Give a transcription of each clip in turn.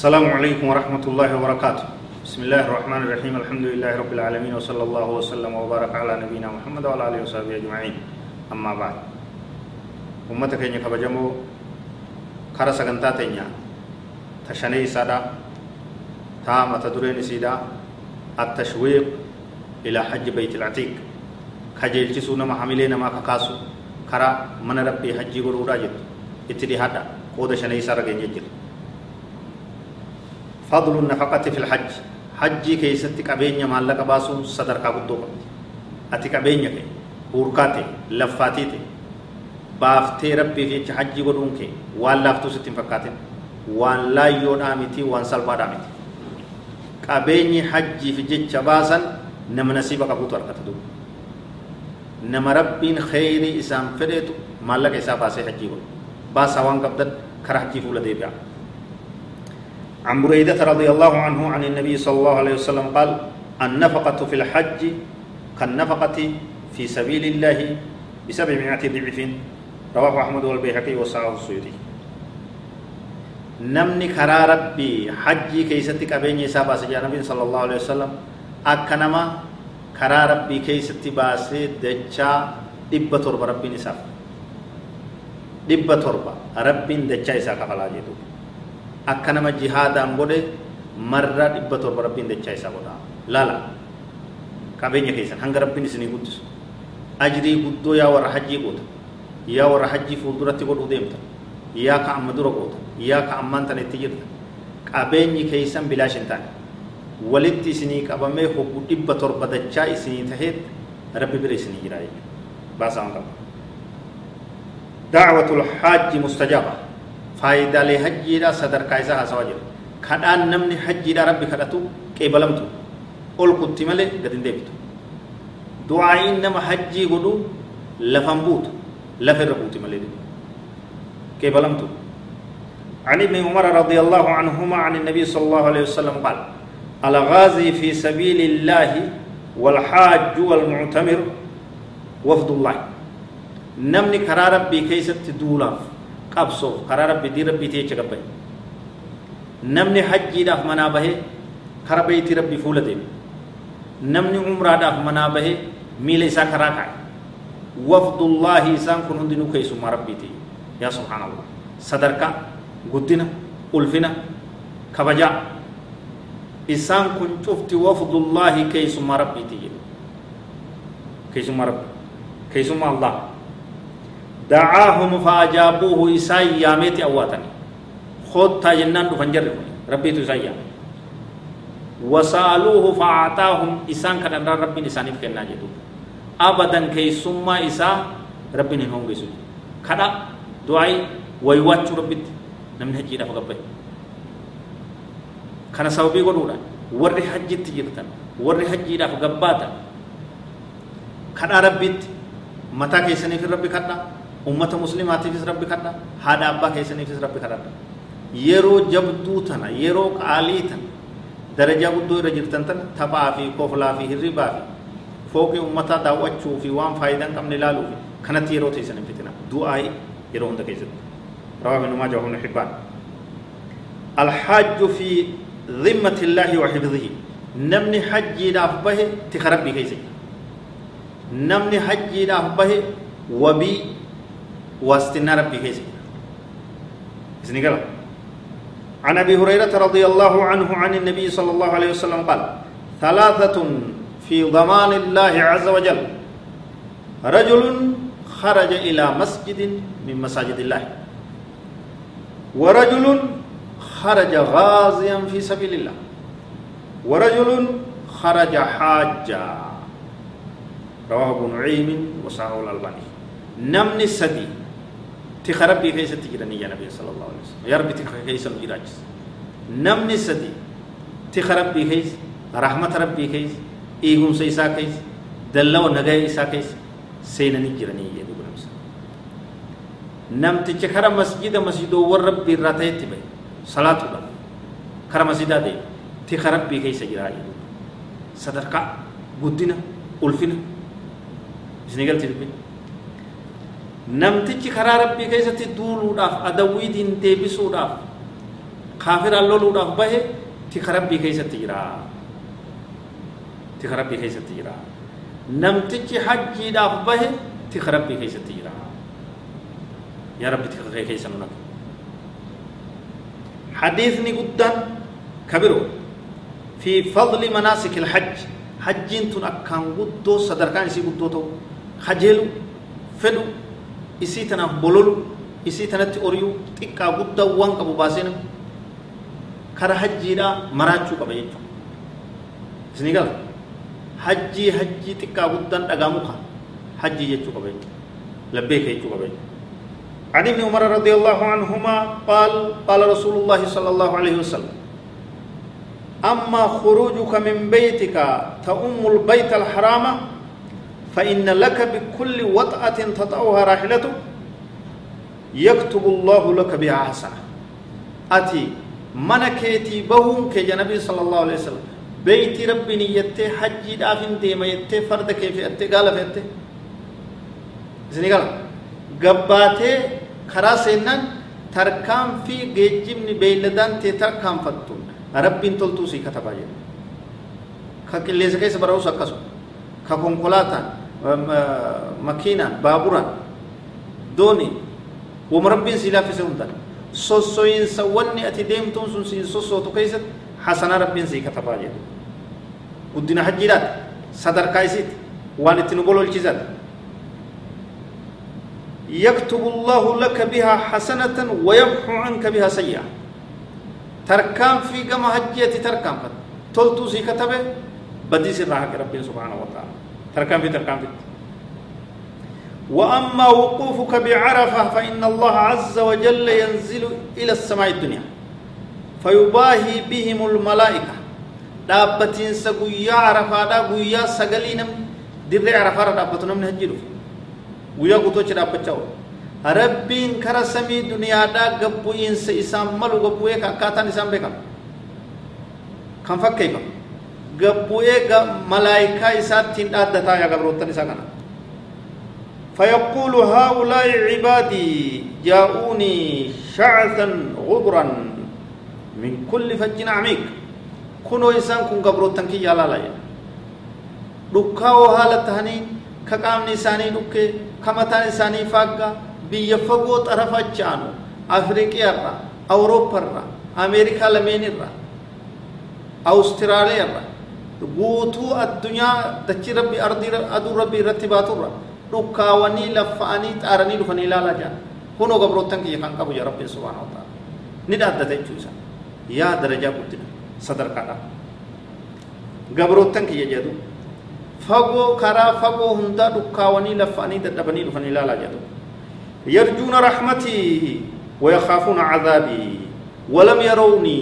السلام عليكم ورحمة الله وبركاته. بسم الله الرحمن الرحيم. الحمد لله رب العالمين وصلى الله وسلم وبارك على نبينا محمد وعلى آله وصحبه أجمعين. أما بعد أمة كينيا كبجمو كرا سغنتا تينيا تشني سادا تا متدرين سيدا التشويق إلى حج بيت العتيق. خجل جسونا محملين ما كاسو كرا من ربي حجي قرورا جد إتدي هذا قود شني سارا جنجل فضل النفقة في الحج. حجي كيست قبينيا مالك باسون صدر قبضو أتي قبينيا كي. وركاتي لفاتيتي. بافتي ربي في حجي قدون كي وان لافتو ستين فكاتين. وان لا يون آمتي وان سلبا دامتي. قبيني حجي في جيتش باسا نم نسيبا قبوتو أركتدو نم ربين خيري إسام فديتو مالك إسا باسي حجي قدون باسا وان قبدت كرحجي فولا دي بيع عن بريدة رضي الله عنه عن النبي صلى الله عليه وسلم قال النفقة في الحج كالنفقة في سبيل الله بسبعمائة ضعف. رواه أحمد والبيهقي وصححه السيوطي. نمني كرا ربي حجي كيستي كبيني سابا سجا نبي صلى الله عليه وسلم. أكنما كرا ربي كيستي باسي دجا دبة تربة ربي نساف. دبة تربة ربي دجا إسا كفلا جدو akka nama jihaadaan godhe marraa dhibba torba rabbiin dachaa isaa godha laala qabeenya keessan hanga rabbiin isinii guddisu ajrii guddoo yaa warra hajjii goota yaa warra hajjii fuulduratti godhuu deemta yaa ka amma dura goota yaa ka ammaan tana itti jirta qabeenyi keessan bilaash hin taane walitti isinii qabamee hogguu dhibba torba dachaa isinii taheet rabbi bira isinii jira jechuudha baasaa waan qaba dacwatul hajji mustajaaba faayidaalee hajjiidha sadarkaa isaa haasawaa jira kadhaan namni hajjiidha rabbi kadhatu qeebalamtu ol kutti malee gad hin deebitu du'aa'iin nama hajjii godhu lafan buutu lafa irra buuti malee qeebalamtu عن ابن عمر رضي الله عنهما عن النبي صلى الله عليه وسلم قال الغازي في سبيل الله والحاج والمعتمر وفد الله نمني كرا ربي كيست دولاف qabsoof karaa rabbi dii rabbii ta'e jecha gabbaye namni hajjiidhaaf manaa bahee kara beeyti rabbii fuula deeme namni umraadhaaf manaa bahee miila isaa karaa kaa'e wafdullaahi isaan kun hundinuu keessummaa rabbii ta'e yaa subhaanallah sadarkaa guddina ulfina kabajaa isaan kun cufti wafdullaahi keessummaa rabbii ta'e keessummaa rabbi keessummaa allah دعاهم فأجابوه إساء ياميت أواتني. خود تاجنان دفن جرب ربي تسايا وسألوه فأعطاهم إسان كان ربي نساني فكنا جدو أبدا كي سمى إساء ربي نهم جسو كنا دعاي ويواتشو ربي نمن هجينا فقبه كان سوبي قدونا ورّي حجي تجرتن ورّي حجينا فقباتا كنا ربي متى كيسني في ربي كنا؟ Ummata muslimaatiifis rabbi kadha haadha abbaa keessaniifis rabbi kadhadha yeroo jabduu tana yeroo qaalii tana darajaa guddoo irra jirtan tana taphaa fi koflaa fi hirribaa fi fooqii ummataa daawwachuu fi waan faayidaa hin qabne ilaaluu fi kanatti yeroo teessan hin fitina du'aa'i yeroo hunda keessatti ماجه وابن حبان الحاج في ذمة الله وحفظه نمني حجي داف به تخربي كيسي نمني حجي داف به وبي واستنا ربي قال عن أبي هريرة رضي الله عنه عن النبي صلى الله عليه وسلم قال ثلاثة في ضمان الله عز وجل رجل خرج إلى مسجد من مساجد الله ورجل خرج غازيا في سبيل الله ورجل خرج حاجا. رواه ابن نعيم وصححه الألباني. نمني سدي تخربي كيس تجرني يا نبي صلى الله عليه وسلم يا ربي تخربي كيس مجراجس نمني سدي تخربي كيس رحمة ربي كيس إيهم سيسا كيس دلوا نجاي إسا كيس سينني جرني يا نبي namtichi kara masjida masjidoowwan rabbii irraa ta'etti bahe salaatuudha kara masjidaa ta'e tika rabbii keessa jiraa jedhu sadarkaa guddina ulfina isinii galti dubbiin namtichi karaa rabbii keessatti duuluudhaaf adawwiitiin deebisuudhaaf kaafiraan loluudhaaf bahe tika rabbii keessatti jira tika rabbii keessatti jira namtichi hajjiidhaaf bahe tika rabbii keessatti jira يا رب تكفي كيس نك حديثني قدام كبيرو في فضل مناسك الحج حجين تن أكان قدو صدر كان يسي قدو تو خجلو فدو يسي تنا بولولو يسي تنا توريو تكا قدو وان كبو باسين كرا حجي دا مراچو قبا يجو سنقل حجي حجي تكا قدان دقامو حجي يجو قبا يجو لبيك يجو قبا يجو عن ابن عمر رضي الله عنهما قال قال رسول الله صلى الله عليه وسلم أما خروجك من بيتك تؤم البيت الحرام فإن لك بكل وطأة تطأها راحلته يكتب الله لك حسنة أتي من كيتي بهم كي صلى الله عليه وسلم بيت ربي نيته حجي دافن ديما يته فرد كيف يته قال فيته زني قال karaa seennan tarkaanfii geejjibni beeyladaan ta'e tarkaanfattu rabbiin toltuu sii katabaa jedha ka qilleensa keessa bara'us akkasuma ka konkolaataan makiinaan baaburaan dooni wama rabbiin sii laaffise hundaan sossoyiinsa wanni ati deemtuun sun siin sossootu keessatti hasanaa rabbiin sii katabaa jedha guddina hajjiidhaati sadarkaa isiiti waan itti nu bololchisaati يكتب الله لك بها حسنة ويمحو عنك بها سيئة تركان في قم هجية تركان تلتو سي كتبه بدي سر ربي سبحانه وتعالى تركان في تركان في. وأما وقوفك بعرفة فإن الله عز وجل ينزل إلى السماء الدنيا فيباهي بهم الملائكة. دابتين سقويا عرفة دا قويا سقلين در عرفة دابتنا من هجيرو guyyaa guutochi dhaabbachaa oolu rabbiin kara samii duniyaadhaa gabbu'iinsa isaan malu gabbu'ee akkaataan isaan beekama kan fakkeeffama gabbu'ee malaayikaa isaattiin dhaaddataa yaa gabroottan isaa kana فيقول هؤلاء عبادي جاءوني شعثا غبرا من كل فج عميق كنوا إنسان كن قبروتن كي يالا لا دكاو حالة هنين كقامني ساني دكي kamataan isaanii faaggaa biyya fagoo xarafa achaanu afriiqiyaarra awuroopparra ameerikaa lameenirra awustiraaliyaarra guutuu addunyaa dachii rabbi ardii aduu rabbi irratti baaturra dhukkaawanii laffa'anii xaaranii dhufanii ilaalaa jiran hunoo gabroottan kiyya kan qabu yaa rabbiin subhaanahu ta'ala ni dhaaddata jechuu isa yaa darajaa guddina sadarkaadha gabroottan kiyya jedhu fagoo karaa fagoo hundaa dhukkaawanii lafa'anii dadhabanii dhufan ilaalaa jedhu يرجون رحمتي ويخافون عذابي ولم يروني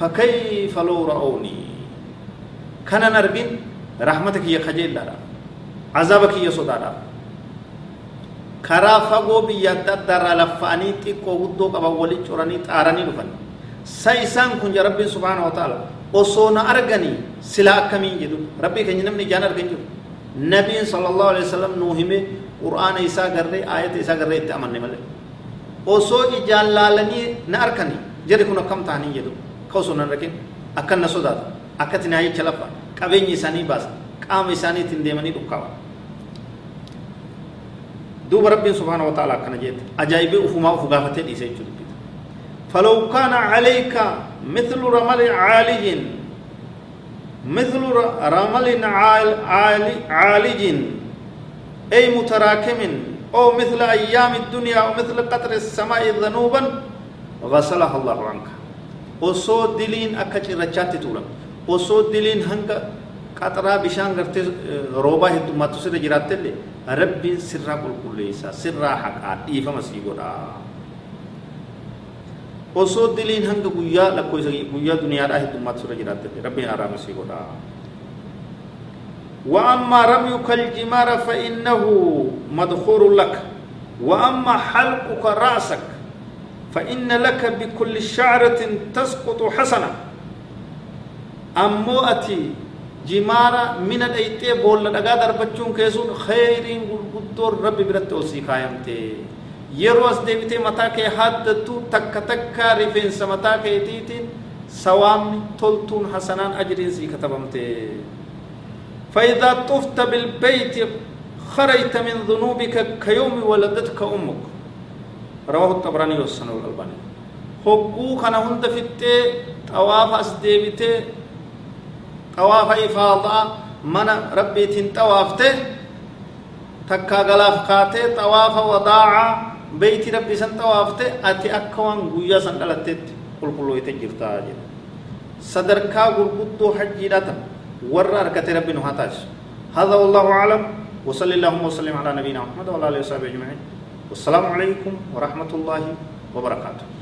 فكيف لو رأوني نرجين رحمتك يا خجيل لا عذابك يا صدارا karaa fagoo biyya adda addaarraa laffaanii xiqqoo guddoo qaban walitti coranii xaaranii dhufan sa isaan kun ja rabbiin subhaana wa ta'ala osoo na arganii silaa akkamiin jedhu rabbii keenya namni ijaan argan jiru nabiin sallallahu alaihi wasallam nuu hime qur'aana isaa garree aayata isaa garree itti amanne malee osoo ijaan laalanii na arkanii jedhe kun akkam ta'anii jedhu ka osoo na argin akkan na sodaatu akkatti naa jecha lafa قبيني ساني باس قام ساني تنديمني دوكاو دو رب سبحانه وتعالى كن جيت اجايب افما افغافته دي سيچو فلو كان عليك مثل رمل عالي مثل رمل عال عالي اي متراكم أو مثل أيام الدنيا أو مثل قطر السماء ذنوبا غسلها الله عنك وصو دلين أكتر رجاتي تولم osoo diliin hanga qaxaraa bishaan gartee roobaa heddummaattu sirra jiraattellee rabbiin sirraa qulqulleessa sirraa haqaa dhiifama sii godhaa osoo diliin hanga guyyaa lakkoofsa guyyaa duniyaadhaa heddummaattu sirra jiraattellee rabbiin araama sii godhaa وأما رميك الجمار فإنه مدخور لك وأما حلقك رأسك فإن لك بكل شعرة تسقط حسنة أمو أتي جمارة من الأيتي بول لدقا دربچون كيسون خيرين قدور ربي برت أوسي خايمتي يروس ديبتي متا كي حدتو تك تك رفين سمتا كي تيتين سوام تلتون حسنان أجرين سي كتبمتي فإذا طفت بالبيت خرجت من ذنوبك كيوم ولدتك أمك رواه الطبراني والسنة والألباني هقو كان هند في التي طواف أسديبتي طواف إفاضة من ربي تنطوافته تكا غلاف قاتي طواف وداعة بيت ربي سن طوافته أتي أكوان قويا سن دلتت قل قلو يتجرتا جدا صدركا قرقدو حجيرتا ور أركت ربي نهاتاج هذا والله أعلم وصلى اللهم وسلم على نبينا محمد وعلى آله وصحبه أجمعين. والسلام عليكم ورحمة الله وبركاته.